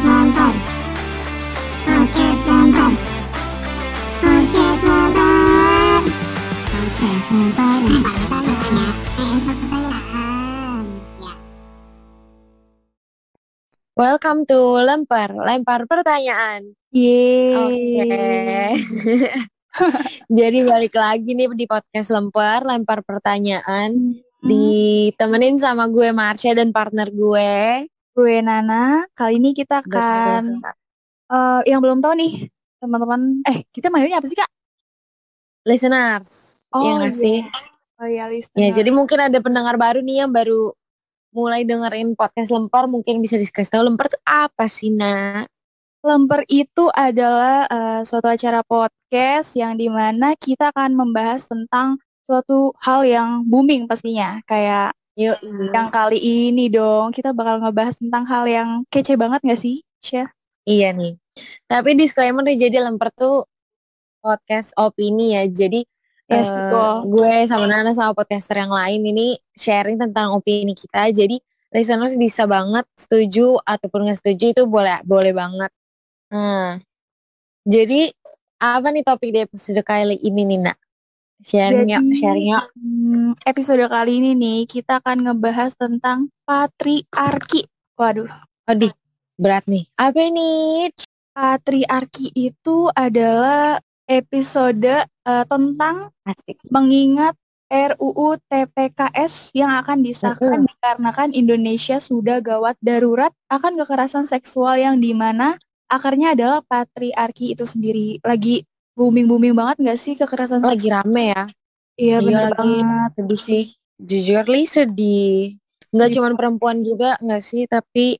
Podcast Lempar. Podcast Lempar. Podcast Lempar. Podcast Lempar. Lempar pertanyaan. Ya. Welcome to Lempar, lempar pertanyaan. Yeay. Oke. Jadi balik lagi nih di podcast Lempar, lempar pertanyaan. Ditemenin sama gue Marsha dan partner gue. Gue Nana. Kali ini kita akan eh, yang belum tahu nih teman-teman. Eh kita manggilnya apa sih kak? listeners. Oh, ya iya. sih? Oh iya listener. Ya, jadi mungkin ada pendengar baru nih yang baru mulai dengerin podcast Lempar, mungkin bisa dikasih tahu Lempar tuh apa sih, Nak? Lemper itu adalah eh, suatu acara podcast yang di mana kita akan membahas tentang suatu hal yang booming pastinya. Kayak Yuk, yang kali ini dong kita bakal ngebahas tentang hal yang kece banget gak sih, Syah? Iya nih. Tapi disclaimer nih, jadi Lemper tuh podcast opini ya. Jadi Yes, betul. gue sama Nana sama podcaster yang lain ini sharing tentang opini kita. Jadi listeners bisa banget setuju ataupun nggak setuju itu boleh boleh banget. Nah, jadi apa nih topik di episode kali ini nih nak? Sharing yuk, Jadi, sharing yuk. hmm, episode kali ini nih kita akan ngebahas tentang patriarki. Waduh, Aduh, berat nih. Apa ini? patriarki itu adalah episode eh, tentang Asik. mengingat RUU TPKS yang akan disahkan dikarenakan Indonesia sudah gawat darurat akan kekerasan seksual yang di mana akarnya adalah patriarki itu sendiri. Lagi booming-booming banget gak sih kekerasan Lagi seksual? rame ya. Iya bener lagi. banget. Sedih sih. Jujur li sedih. Nggak cuma perempuan juga nggak sih, tapi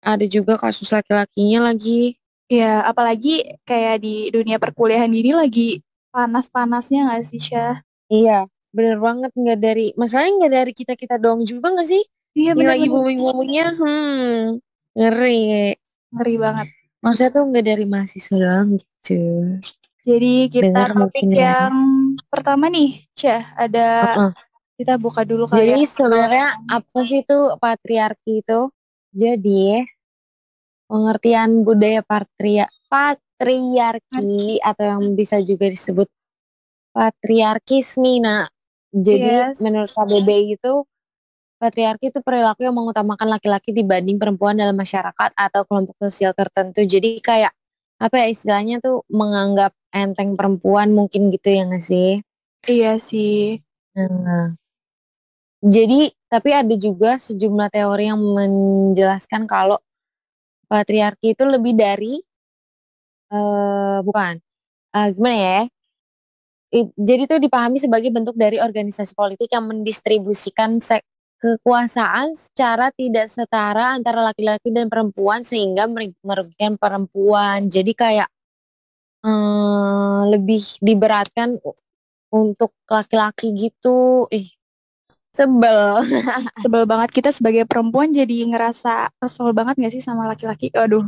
ada juga kasus laki-lakinya lagi. Iya, apalagi kayak di dunia perkuliahan gini lagi panas-panasnya gak sih, Syah? Iya, bener banget nggak dari masalahnya nggak dari kita kita doang juga nggak sih? Iya Ini lagi booming boomingnya, hmm, ngeri. ngeri banget. Maksudnya tuh nggak dari mahasiswa doang gitu. Jadi kita Dengar topik mungkin ya. yang pertama nih, Syah, ada Heeh. kita buka dulu kali Jadi ya. sebenarnya apa sih itu patriarki itu? Jadi pengertian budaya patria patriarki atau yang bisa juga disebut patriarkis nih nak. Jadi Yes. menurut KBBI itu patriarki itu perilaku yang mengutamakan laki-laki dibanding perempuan dalam masyarakat atau kelompok sosial tertentu. Jadi kayak apa ya istilahnya tuh menganggap enteng perempuan mungkin gitu ya nggak sih? Iya sih. Nah, jadi tapi ada juga sejumlah teori yang menjelaskan kalau patriarki itu lebih dari eh bukan eh, gimana ya? Jadi itu dipahami sebagai bentuk dari organisasi politik yang mendistribusikan sek- kekuasaan secara tidak setara antara laki-laki dan perempuan sehingga merugikan perempuan. Jadi kayak eh, lebih diberatkan untuk laki-laki gitu. Ih, sebel. Sebel banget kita sebagai perempuan jadi ngerasa kesel banget gak sih sama laki-laki? Aduh.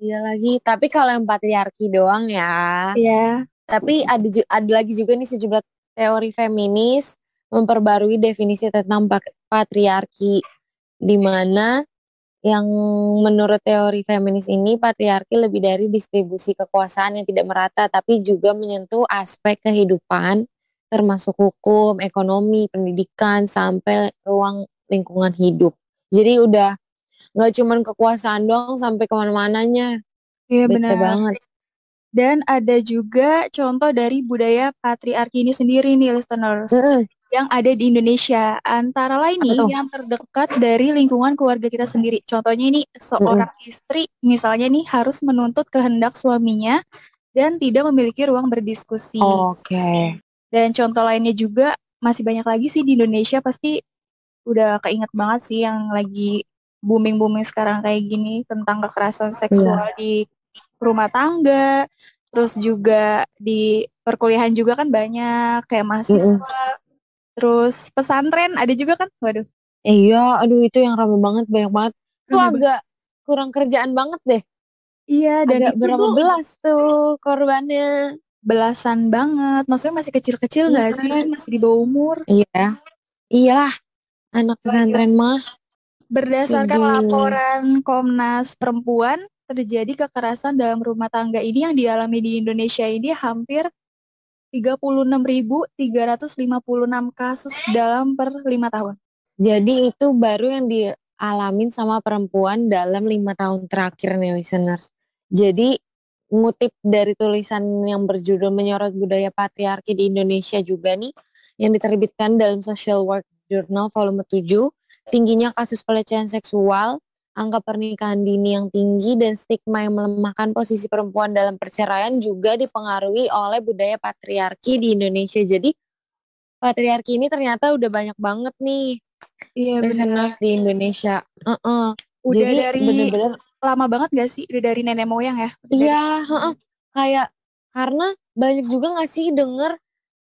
Iya lagi, tapi kalau yang patriarki doang ya. Iya. Tapi ada ada lagi juga nih sejumlah teori feminis memperbarui definisi tentang patriarki di mana yang menurut teori feminis ini patriarki lebih dari distribusi kekuasaan yang tidak merata tapi juga menyentuh aspek kehidupan termasuk hukum, ekonomi, pendidikan sampai ruang lingkungan hidup. Jadi udah nggak cuman kekuasaan doang sampai ke mana-mananya. Iya benar. banget. Dan ada juga contoh dari budaya patriarki ini sendiri nih listeners Mm-mm. Yang ada di Indonesia. Antara lain nih yang terdekat dari lingkungan keluarga kita sendiri. Contohnya ini seorang istri misalnya nih harus menuntut kehendak suaminya dan tidak memiliki ruang berdiskusi. Oke. Dan contoh lainnya juga masih banyak lagi sih di Indonesia pasti udah keinget banget sih yang lagi booming-booming sekarang kayak gini tentang kekerasan seksual di rumah tangga, terus juga di perkuliahan juga kan banyak kayak mahasiswa, terus pesantren ada juga kan, waduh. Iya, aduh itu yang rame banget, banyak banget. Itu agak kurang kerjaan banget deh. Iya dan Agak itu berapa tuh belas tuh korbannya. belasan banget, maksudnya masih kecil-kecil nggak Iya sih, masih di bawah umur. Iya. Iyalah, anak pesantren mah. Berdasarkan Sedih. laporan Komnas Perempuan terjadi kekerasan dalam rumah tangga ini yang dialami di Indonesia ini hampir 36.356 kasus dalam per lima tahun. Jadi itu baru yang dialamin sama perempuan dalam lima tahun terakhir nih listeners. Jadi ngutip dari tulisan yang berjudul menyorot budaya patriarki di Indonesia juga nih yang diterbitkan dalam Social Work Journal volume 7 tingginya kasus pelecehan seksual angka pernikahan dini yang tinggi dan stigma yang melemahkan posisi perempuan dalam perceraian juga dipengaruhi oleh budaya patriarki di Indonesia jadi patriarki ini ternyata udah banyak banget nih Iya listeners di Indonesia uh -uh. Udah jadi dari bener-bener lama banget gak sih? Udah dari nenek moyang ya? Udah dari- Iya, heeh. kayak karena banyak juga gak sih denger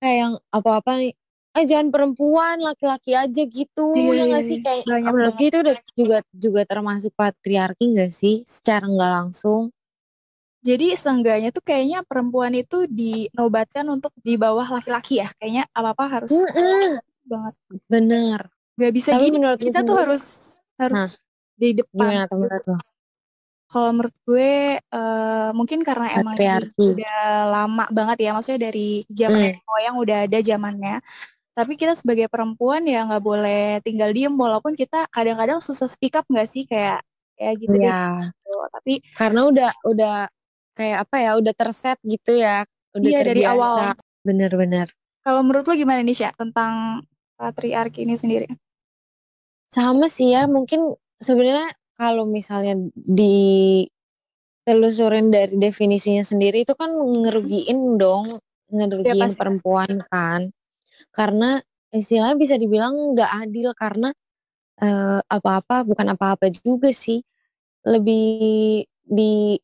kayak yang apa-apa nih, eh jangan perempuan, laki-laki aja gitu, Iya, ya iya, gak sih iya. kayak Banyak menurut banget. gue itu udah juga juga termasuk patriarki gak sih secara nggak langsung? Jadi seenggaknya tuh kayaknya perempuan itu dinobatkan untuk di bawah laki-laki ya. Kayaknya apa-apa harus Mm-mm, banget. bener. Gak bisa Tapi gini. menurut Kita tuh harus harus di depan. Gimana tuh menurut lo? Kalau menurut gue eh, mungkin karena emang udah lama banget ya. Maksudnya dari zaman Hmm. moyang udah ada zamannya. Tapi kita sebagai perempuan ya nggak boleh tinggal diem walaupun kita kadang-kadang susah speak up nggak sih kayak kayak gitu deh. Iya, gitu. Tapi karena udah udah kayak apa ya, udah terset gitu ya, udah Iya, dari awal. Bener-bener. kalau menurut lo gimana nih Sya tentang patriarki ini sendiri? Sama sih ya, mungkin sebenarnya kalau misalnya ditelusurin dari definisinya sendiri itu kan ngerugiin dong, ngerugiin pasti, pasti. perempuan kan. Karena istilahnya bisa dibilang nggak adil karena eh, apa-apa bukan apa-apa juga sih. Lebih di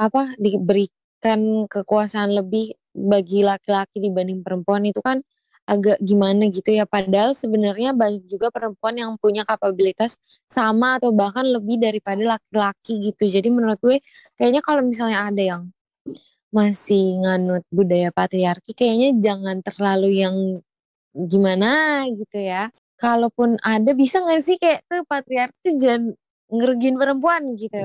apa diberikan kekuasaan lebih bagi laki-laki dibanding perempuan itu kan agak gimana gitu ya padahal sebenarnya banyak juga perempuan yang punya kapabilitas sama atau bahkan lebih daripada laki-laki gitu jadi menurut gue kayaknya kalau misalnya ada yang masih nganut budaya patriarki kayaknya jangan terlalu yang gimana gitu ya kalaupun ada bisa gak sih kayak tuh patriarki tuh jangan ngerugiin perempuan gitu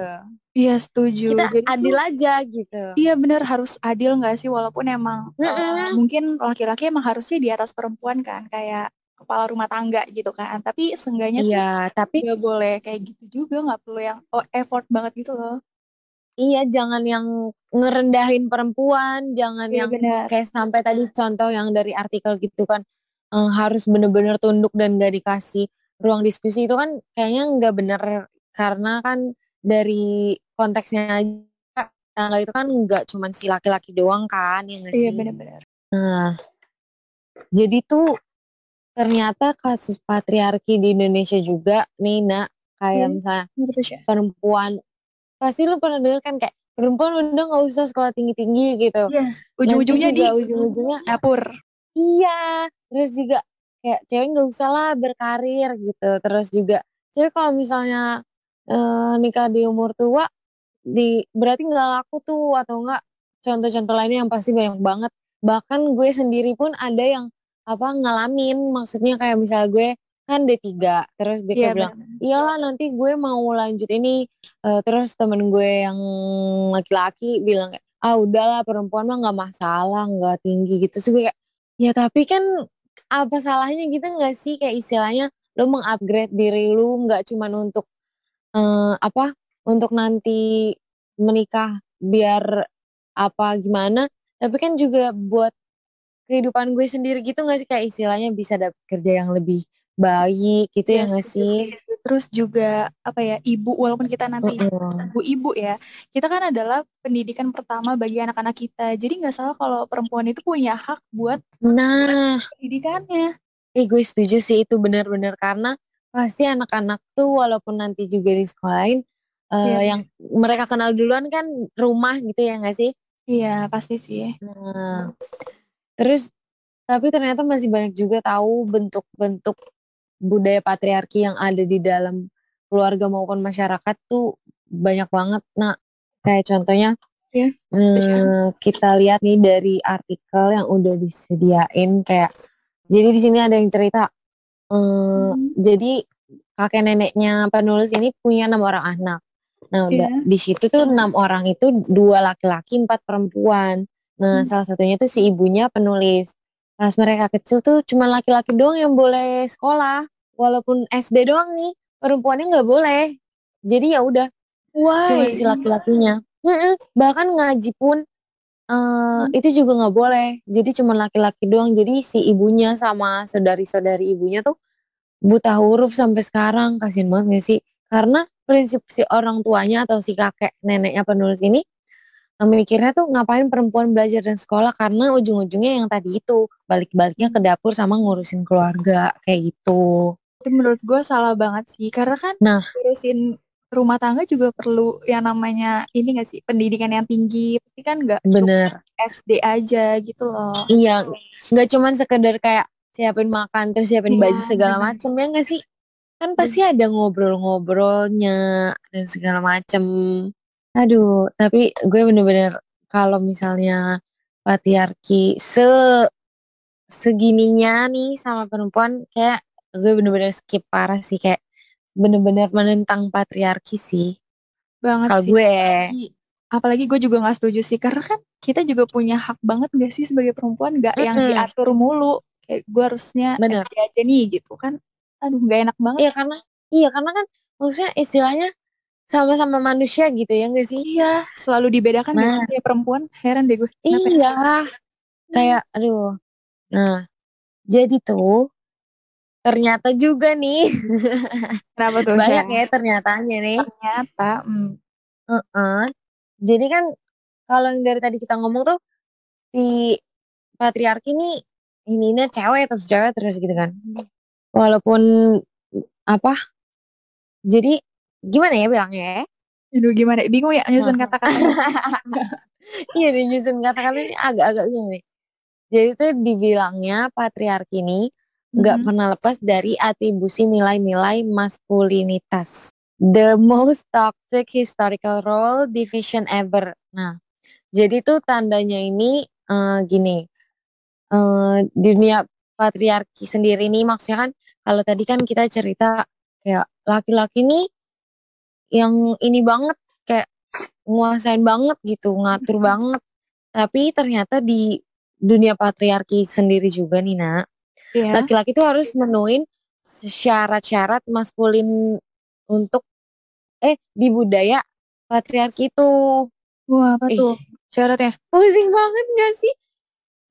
Iya setuju. kita Jadi adil tuh, aja gitu iya bener harus adil nggak sih walaupun emang eh, Mm-mm. mungkin laki-laki emang harusnya di atas perempuan kan kayak kepala rumah tangga gitu kan. Tapi seenggaknya tuh iya tapi nggak boleh kayak gitu juga nggak perlu yang oh, effort banget gitu loh. iya jangan yang ngerendahin perempuan jangan Iya yang benar. kayak sampai tadi contoh yang dari artikel gitu kan eh, harus bener-bener tunduk dan gak dikasih ruang diskusi itu kan kayaknya nggak bener karena kan dari konteksnya aja tangga itu kan nggak cuman si laki-laki doang kan ya nggak Iya benar-benar. nah jadi tuh ternyata kasus patriarki di Indonesia juga nih nak kayak Iya. misalnya Sya? perempuan pasti lu pernah denger kan kayak perempuan udah nggak usah sekolah tinggi-tinggi gitu Iya. Ujung-ujungnya di ujung-ujungnya dapur. Iya terus juga kayak cewek nggak usah lah berkarir gitu. Terus juga cewek kalau misalnya eh, nikah di umur tua di berarti nggak laku tuh atau enggak contoh-contoh lainnya yang pasti banyak banget. Bahkan gue sendiri pun ada yang apa ngalamin. Maksudnya kayak misalnya gue kan D3 terus dia kayak bilang iyalah nanti gue mau lanjut ini. Eh, terus temen gue yang laki-laki bilang ah udahlah perempuan mah nggak masalah nggak tinggi gitu. Sih gue kayak ya tapi kan apa salahnya gitu nggak sih? Kayak istilahnya lo mengupgrade diri lu nggak cuman untuk eh, apa untuk nanti menikah biar apa gimana tapi kan juga buat kehidupan gue sendiri gitu nggak sih? Kayak istilahnya bisa dapet kerja yang lebih baik gitu ya Iya, nggak sih? Terus juga apa ya ibu walaupun kita nanti Heeh. ibu-ibu ya kita kan adalah pendidikan pertama bagi anak-anak kita. Jadi nggak salah kalau perempuan itu punya hak buat nah. pendidikannya. Eh gue setuju sih itu benar-benar. Karena pasti anak-anak tuh walaupun nanti juga di sekolahin eh, Iya. yang mereka kenal duluan kan rumah gitu ya nggak sih? iya pasti sih. Nah, terus tapi ternyata masih banyak juga tahu bentuk-bentuk budaya patriarki yang ada di dalam keluarga maupun masyarakat tuh banyak banget. Nah, kayak contohnya Iya, eh, kita lihat nih dari artikel yang udah disediain kayak jadi di sini ada yang cerita eh, Hmm. jadi kakek neneknya penulis ini punya enam orang anak. Nah, udah Iya. di situ tuh enam orang itu dua laki-laki, empat perempuan. Nah, Hmm. salah satunya tuh si ibunya penulis. Pas mereka kecil tuh cuma laki-laki doang yang boleh sekolah. Walaupun SD doang nih, perempuannya nggak boleh. Jadi ya udah cuma si laki-lakinya. Mm-mm. Bahkan ngaji pun eh itu juga nggak boleh. Jadi cuma laki-laki doang. Jadi si ibunya sama saudari-saudari ibunya tuh buta huruf sampai sekarang. Kasian banget gak sih? Karena prinsip si orang tuanya atau si kakek neneknya penulis ini mikirnya tuh ngapain perempuan belajar dan sekolah karena ujung-ujungnya yang tadi itu balik-baliknya ke dapur sama ngurusin keluarga kayak gitu. Itu menurut gue salah banget sih. Karena kan Nah. ngurusin rumah tangga juga perlu yang namanya ini gak sih pendidikan yang tinggi. Pasti kan gak cuma Bener. SD aja gitu loh. Iya, nggak cuman sekedar kayak siapin makan terus siapin Iya, baju segala bener. macem ya nggak sih? Kan pasti ada ngobrol-ngobrolnya dan segala macem. Aduh, tapi gue bener-bener kalau misalnya patriarki se segininya nih sama perempuan kayak gue bener-bener skip parah sih kayak bener-bener menentang patriarki sih Banget kalau sih. gue. Apalagi, apalagi gue juga gak setuju sih. Karena kan kita juga punya hak banget gak sih sebagai perempuan. Gak yang Mm-mm. diatur mulu. Kayak gue harusnya Bener. SD aja nih gitu kan. Aduh gak enak banget. Iya karena iya karena kan maksudnya istilahnya sama-sama manusia gitu ya gak sih? Iya, selalu dibedakan Nah. sih perempuan? Heran deh gue. Kenapa ya? Iya, kayak aduh. Nah, jadi tuh ternyata juga nih Kenapa tuh? banyak ya ternyatanya nih. Ternyata. hmm. Heeh. Jadi kan kalau yang dari tadi kita ngomong tuh si patriarki nih ininya cewek terus cewek terus gitu kan. Walaupun apa? Jadi gimana ya bilangnya ya? Aduh gimana? Bingung ya nyusun kata-kata. Iya nih nyusun kata-kata ini agak-agak gini. Jadi tuh dibilangnya patriarki ini nggak Mhm. pernah lepas dari atribusi nilai-nilai maskulinitas. The most toxic historical role division ever. Nah, jadi tuh tandanya ini eh, gini. eh dunia patriarki sendiri nih maksudnya kan kalau tadi kan kita cerita kayak laki-laki nih yang ini banget kayak nguasain banget gitu, ngatur banget. Tapi ternyata di dunia patriarki sendiri juga nih nak, Iya. laki-laki tuh harus menuin syarat-syarat maskulin untuk eh di budaya patriarki itu. Wah apa Ih. tuh syaratnya? Pusing banget gak sih?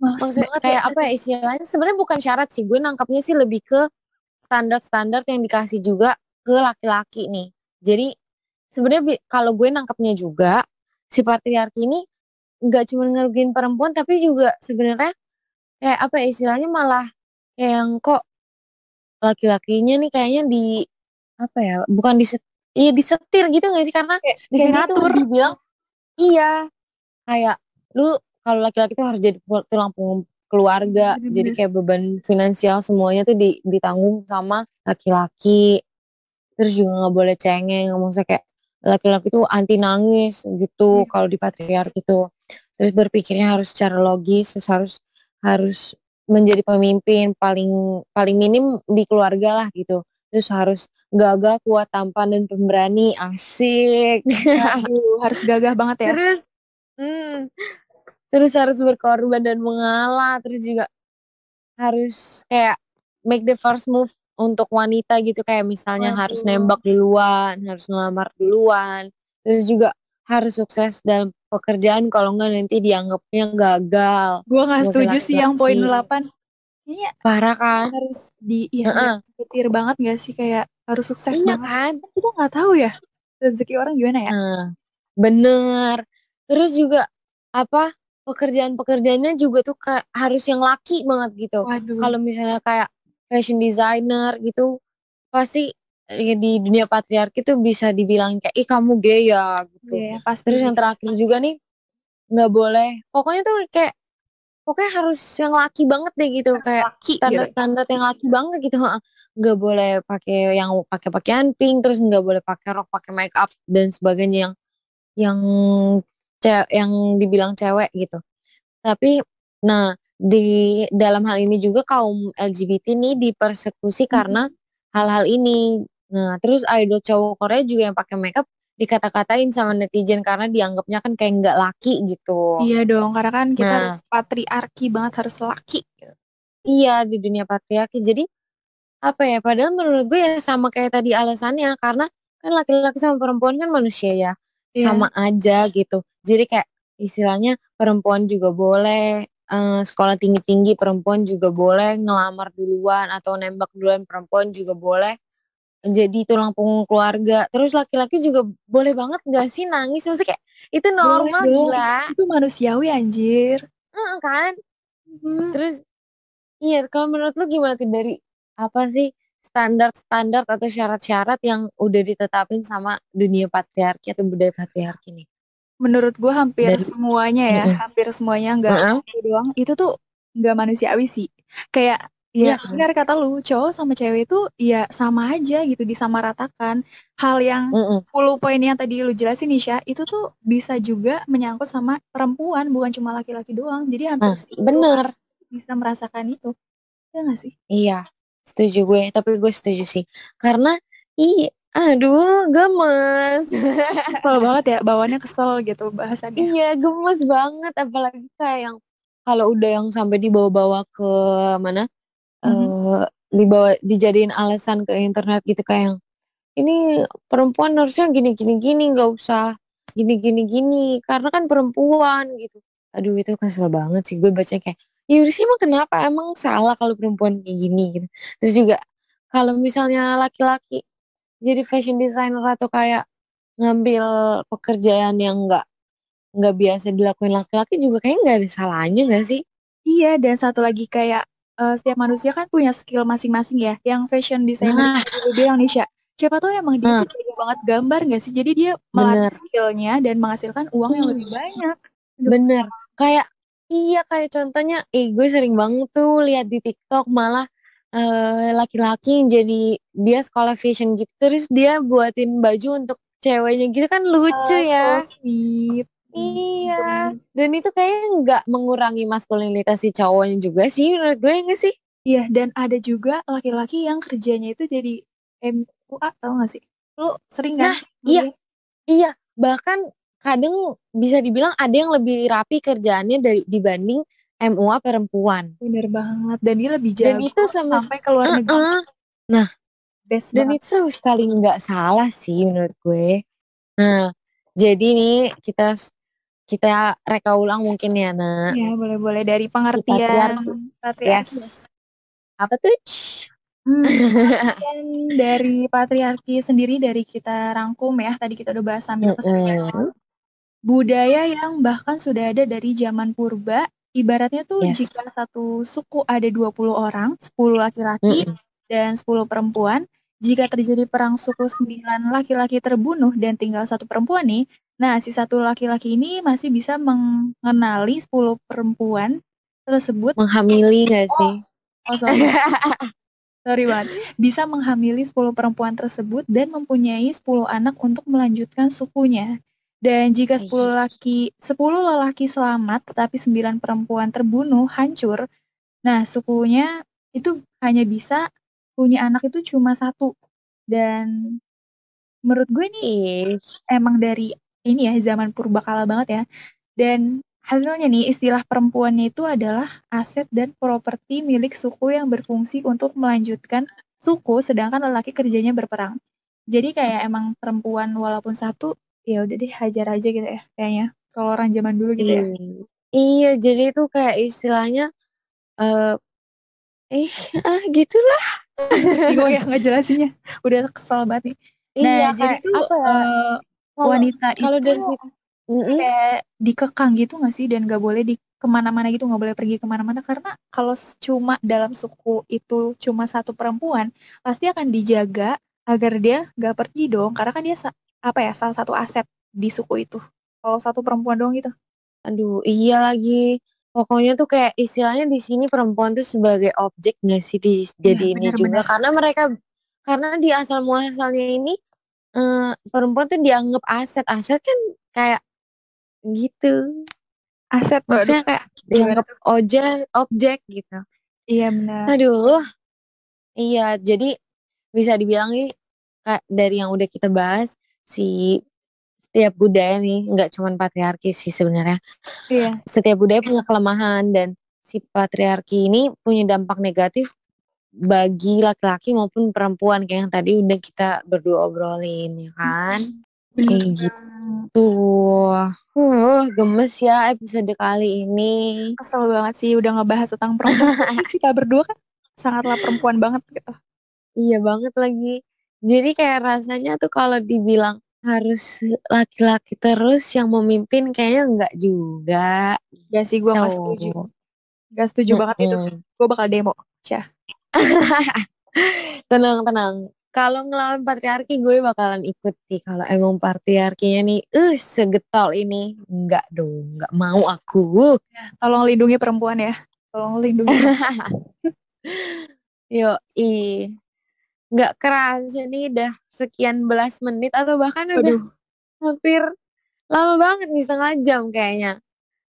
Males Maksudnya kayak ya. apa ya istilahnya sebenarnya bukan syarat sih, gue nangkapnya sih lebih ke standar-standar yang dikasih juga ke laki-laki nih. Jadi sebenarnya kalau gue nangkapnya juga si patriarki ini nggak cuma ngerugiin perempuan tapi juga sebenarnya kayak apa ya istilahnya malah yang kok laki-lakinya nih kayaknya di apa ya bukan di iya disetir gitu gak sih karena Kayak, di sini tuh dibilang iya kayak lu kalau laki-laki tuh harus jadi tulang punggung keluarga Bener-bener. jadi kayak beban finansial semuanya tuh di- ditanggung sama laki-laki terus juga nggak boleh cengeng maksudnya kayak laki-laki tuh anti nangis gitu Iya. kalau di patriarki tuh terus berpikirnya harus secara logis terus harus harus menjadi pemimpin paling paling minim di keluarga lah gitu. Terus harus gagah kuat tampan dan pemberani. Asik. Aduh harus gagah banget ya. terus hmm, terus harus berkorban dan mengalah. Terus juga harus kayak make the first move untuk wanita gitu. Kayak misalnya harus Waduh. nembak duluan harus ngelamar duluan. Terus juga harus sukses dalam pekerjaan kalau enggak nanti dianggapnya gagal Gue gak sebagai setuju sih yang poin laki-laki. 8. Kayaknya parah kan harus di iya Heeh. petir banget gak sih kayak harus sukses iya banget. kan Kan kita nggak tahu ya rezeki orang gimana ya. Nah, bener. Terus juga apa pekerjaan-pekerjaannya juga tuh kayak harus yang laki banget gitu. Kalau misalnya kayak fashion designer gitu, pasti di dunia patriarki tuh bisa dibilang kayak ih kamu gay ya gitu. Iya, pasti. Terus yang terakhir juga nih nggak boleh. Pokoknya tuh kayak pokoknya harus yang laki banget deh gitu Harus kayak laki gitu. standar-standar yang laki banget gitu. Nggak boleh pakai yang pakai pakaian pink, terus nggak boleh pakai rok, pakai make up dan sebagainya yang yang yang dibilang cewek gitu. Tapi nah di dalam hal ini juga kaum LGBT nih dipersekusi karena hal-hal ini. Nah, terus idol cowok Korea juga yang pakai makeup dikata-katain sama netizen karena dianggapnya kan kayak nggak laki gitu. Iya dong, karena kan kita Nah. harus patriarki banget, harus laki. Iya di dunia patriarki. Jadi apa ya? Padahal menurut gue ya sama kayak tadi alasannya karena kan laki-laki sama perempuan kan manusia ya, Iya. sama aja gitu. Jadi kayak istilahnya perempuan juga boleh eh, sekolah tinggi-tinggi, perempuan juga boleh ngelamar duluan atau nembak duluan, perempuan juga boleh jadi tulang punggung keluarga. Terus laki-laki juga boleh banget gak sih nangis? Maksudnya kayak itu normal Boleh gila. Itu manusiawi anjir. Heeh, kan? Hmm. Terus iya kalau menurut lu gimana tuh dari apa sih standar-standar atau syarat-syarat yang udah ditetapin sama dunia patriarki atau budaya patriarki nih? Menurut gue hampir Dari- semuanya ya, Mm-mm. hampir semuanya nggak Mm-mm. satu doang. Itu tuh nggak manusiawi sih. Kayak Iya ya kan? benar kata lu, cowok sama cewek itu ya sama aja gitu, disamaratakan. Hal yang Mm-mm. 10 poin yang tadi lu jelasin Nisha, itu tuh bisa juga menyangkut sama perempuan, bukan cuma laki-laki doang. Jadi hampir Nah, bener. bisa merasakan itu. Ya nggak sih? Iya, setuju gue. Tapi gue setuju sih. Karena iya, aduh, gemes. Kesel banget ya, bawaannya kesel gitu bahasannya. iya, gemes banget. Apalagi kayak yang kalau udah yang sampai dibawa-bawa ke mana? Eh dibawa dijadiin alasan ke internet gitu kayak yang ini perempuan harusnya gini gini gini nggak usah gini gini gini karena kan perempuan gitu. Aduh itu kesel banget sih gue baca kayak ya sih emang kenapa? Emang salah kalau perempuan kayak gini gitu. Terus juga kalau misalnya laki-laki jadi fashion designer atau kayak ngambil pekerjaan yang nggak nggak biasa dilakuin laki-laki juga kayak nggak ada salahnya nggak sih? Iya, dan satu lagi kayak eh, setiap manusia kan punya skill masing-masing ya. Yang fashion designer Nah. bilang Nisha, siapa tahu emang dia Nah. tuh jago banget gambar gak sih? Jadi dia melatih skillnya dan menghasilkan uang yang lebih banyak. Aduh. Bener. Kayak iya kayak contohnya, eh gue sering banget tuh lihat di TikTok malah eh, laki-laki yang jadi dia sekolah fashion gitu terus dia buatin baju untuk ceweknya gitu kan lucu Ah, ya. So sweet. Iya. Dan itu kayaknya nggak mengurangi maskulinitas si cowoknya juga sih menurut gue enggak sih? Iya, dan ada juga laki-laki yang kerjanya itu jadi MUA, tau gak sih? Lu sering kan? Nah, iya. Iya, bahkan kadang bisa dibilang ada yang lebih rapi kerjaannya dari dibanding MUA perempuan. Bener banget. Dan dia lebih Dan jago itu sama sampai ke luar negeri. Heeh. Best Dan banget. itu sama sekali nggak salah sih menurut gue. Nah, jadi nih kita kita reka ulang mungkin ya, Nak. Ya, boleh-boleh. Dari pengertian patriarki. Yes. Apa tuh? Hmm, dari patriarki sendiri dari kita rangkum ya. Tadi kita udah bahas sambil kesampaian. Mm-mm. Budaya yang bahkan sudah ada dari zaman purba. Ibaratnya tuh Yes. jika satu suku ada 20 orang, 10 laki-laki Mm-mm. dan 10 perempuan. Jika terjadi perang suku 9 laki-laki terbunuh dan tinggal satu perempuan nih, nah si satu laki-laki ini masih bisa mengenali 10 perempuan tersebut Menghamili gak sih? Oh, sorry. sorry banget. Bisa menghamili 10 perempuan tersebut dan mempunyai 10 anak untuk melanjutkan sukunya. Dan jika 10 laki 10 lelaki selamat tetapi 9 perempuan terbunuh hancur, nah sukunya itu hanya bisa punya anak itu cuma satu. Dan menurut gue ini Ih, emang dari ini ya zaman purbakala banget ya. Dan hasilnya nih istilah perempuannya itu adalah aset dan properti milik suku yang berfungsi untuk melanjutkan suku sedangkan lelaki kerjanya berperang. Jadi kayak emang perempuan walaupun satu ya udah deh hajar aja gitu ya kayaknya. Kalau orang zaman dulu gitu ya. Iya. Iya, jadi itu kayak istilahnya eh eh ah gitulah. Bingung ya ngejelasinnya. Udah kesel banget nih. Nah, iya, jadi kayak tuh apa ya? eh, Kalau- wanita kalau itu dari situ Mm-mm. kayak dikekang gitu gak sih dan gak boleh di ke mana-mana gitu nggak boleh pergi ke mana-mana karena kalau cuma dalam suku itu cuma satu perempuan pasti akan dijaga agar dia gak pergi dong karena kan dia apa ya salah satu aset di suku itu kalau satu perempuan doang gitu Aduh, iya lagi. Pokoknya tuh kayak istilahnya di sini perempuan tuh sebagai objek gak sih di jadi ini juga karena mereka karena di asal muasalnya ini eh, perempuan tuh dianggap aset. Aset kan kayak gitu. aset Maksudnya kayak dianggap objek objek gitu. iya benar Aduh. Iya, jadi bisa dibilang nih kayak dari yang udah kita bahas si setiap budaya nih, nggak cuma patriarki sih sebenarnya. Iya. Setiap budaya punya kelemahan dan si patriarki ini punya dampak negatif bagi laki-laki maupun perempuan kayak yang tadi udah kita berdua obrolin ya kan. Bener. Kayak gitu. Uh, gemes ya episode kali ini. Kesel banget sih udah ngebahas tentang perempuan. Kita berdua kan sangatlah perempuan banget gitu. Iya banget lagi. Jadi kayak rasanya tuh kalau dibilang harus laki-laki terus yang memimpin kayaknya enggak juga. Ya sih gue gak Tuh. setuju. Gak setuju banget itu. Gue bakal demo. Syah. tenang tenang. Kalau ngelawan patriarki gue bakalan ikut sih. Kalau emang patriarkinya nih, uh segetol ini, enggak dong, enggak mau aku. Tolong lindungi perempuan ya. Tolong lindungi. Yo i, nggak kerasa nih udah sekian belas menit atau bahkan udah Aduh. hampir lama banget nih setengah jam kayaknya.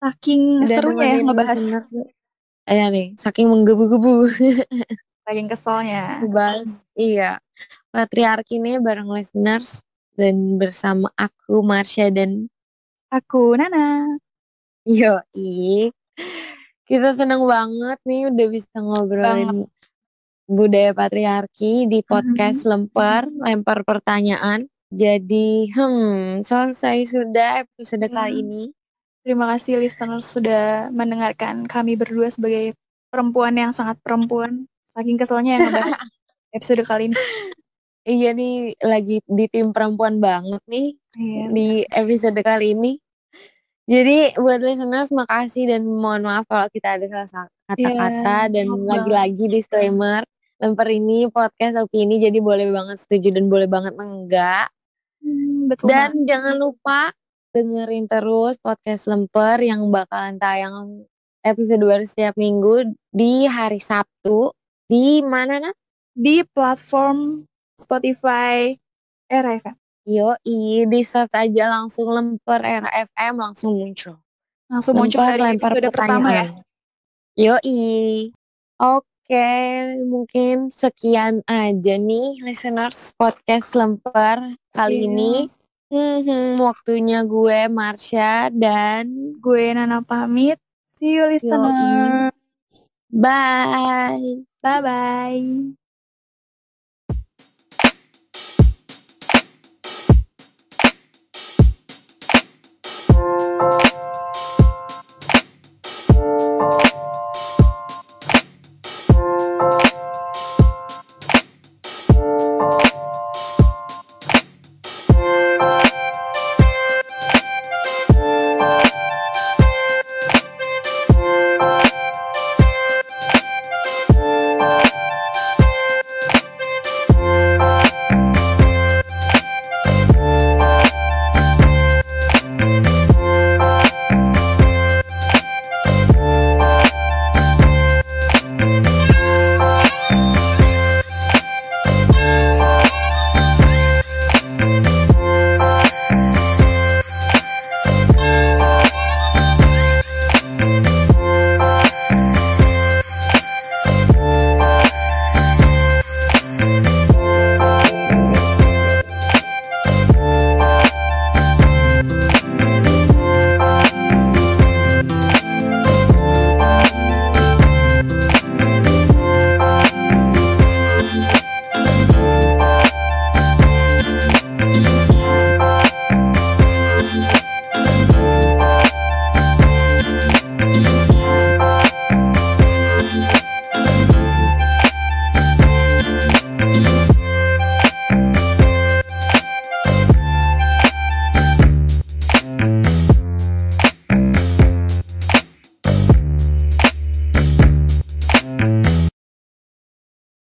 Saking Udah serunya ya ngebahas. Iya nih, saking menggebu-gebu. Saking keselnya. Bahas, iya. Patriarki nih bareng listeners dan bersama aku Marsha dan Aku Nana. Yoi. Kita seneng banget nih udah bisa ngobrolin budaya patriarki di podcast Lemper, lempar pertanyaan. Jadi, hmm, selesai sudah episode kali Hmm. ini. Terima kasih listeners sudah mendengarkan kami berdua sebagai perempuan yang sangat perempuan. Saking keselnya yang ngebahas episode kali ini. Iya nih, lagi di tim perempuan banget nih Iya. di episode kali ini. Jadi buat listeners makasih dan mohon maaf kalau kita ada salah kata-kata Iya, dan lagi-lagi disclaimer lemper ini podcast opini jadi boleh banget setuju dan boleh banget enggak. Hmm, betul Dan banget. jangan lupa dengerin terus podcast lemper yang bakalan tayang episode baru setiap minggu di hari Sabtu di mana nah? di platform Spotify Era FM. Yoi, di search aja langsung lemper era FM langsung muncul. Langsung muncul Lempar, dari lempar episode pertama ya. pertanyaan. Yoi. Oke, mungkin sekian aja nih listeners podcast lemper kali Yes. ini. Hmm, waktunya gue Marsha dan Gue Nana pamit. See you listeners. bye. Bye bye.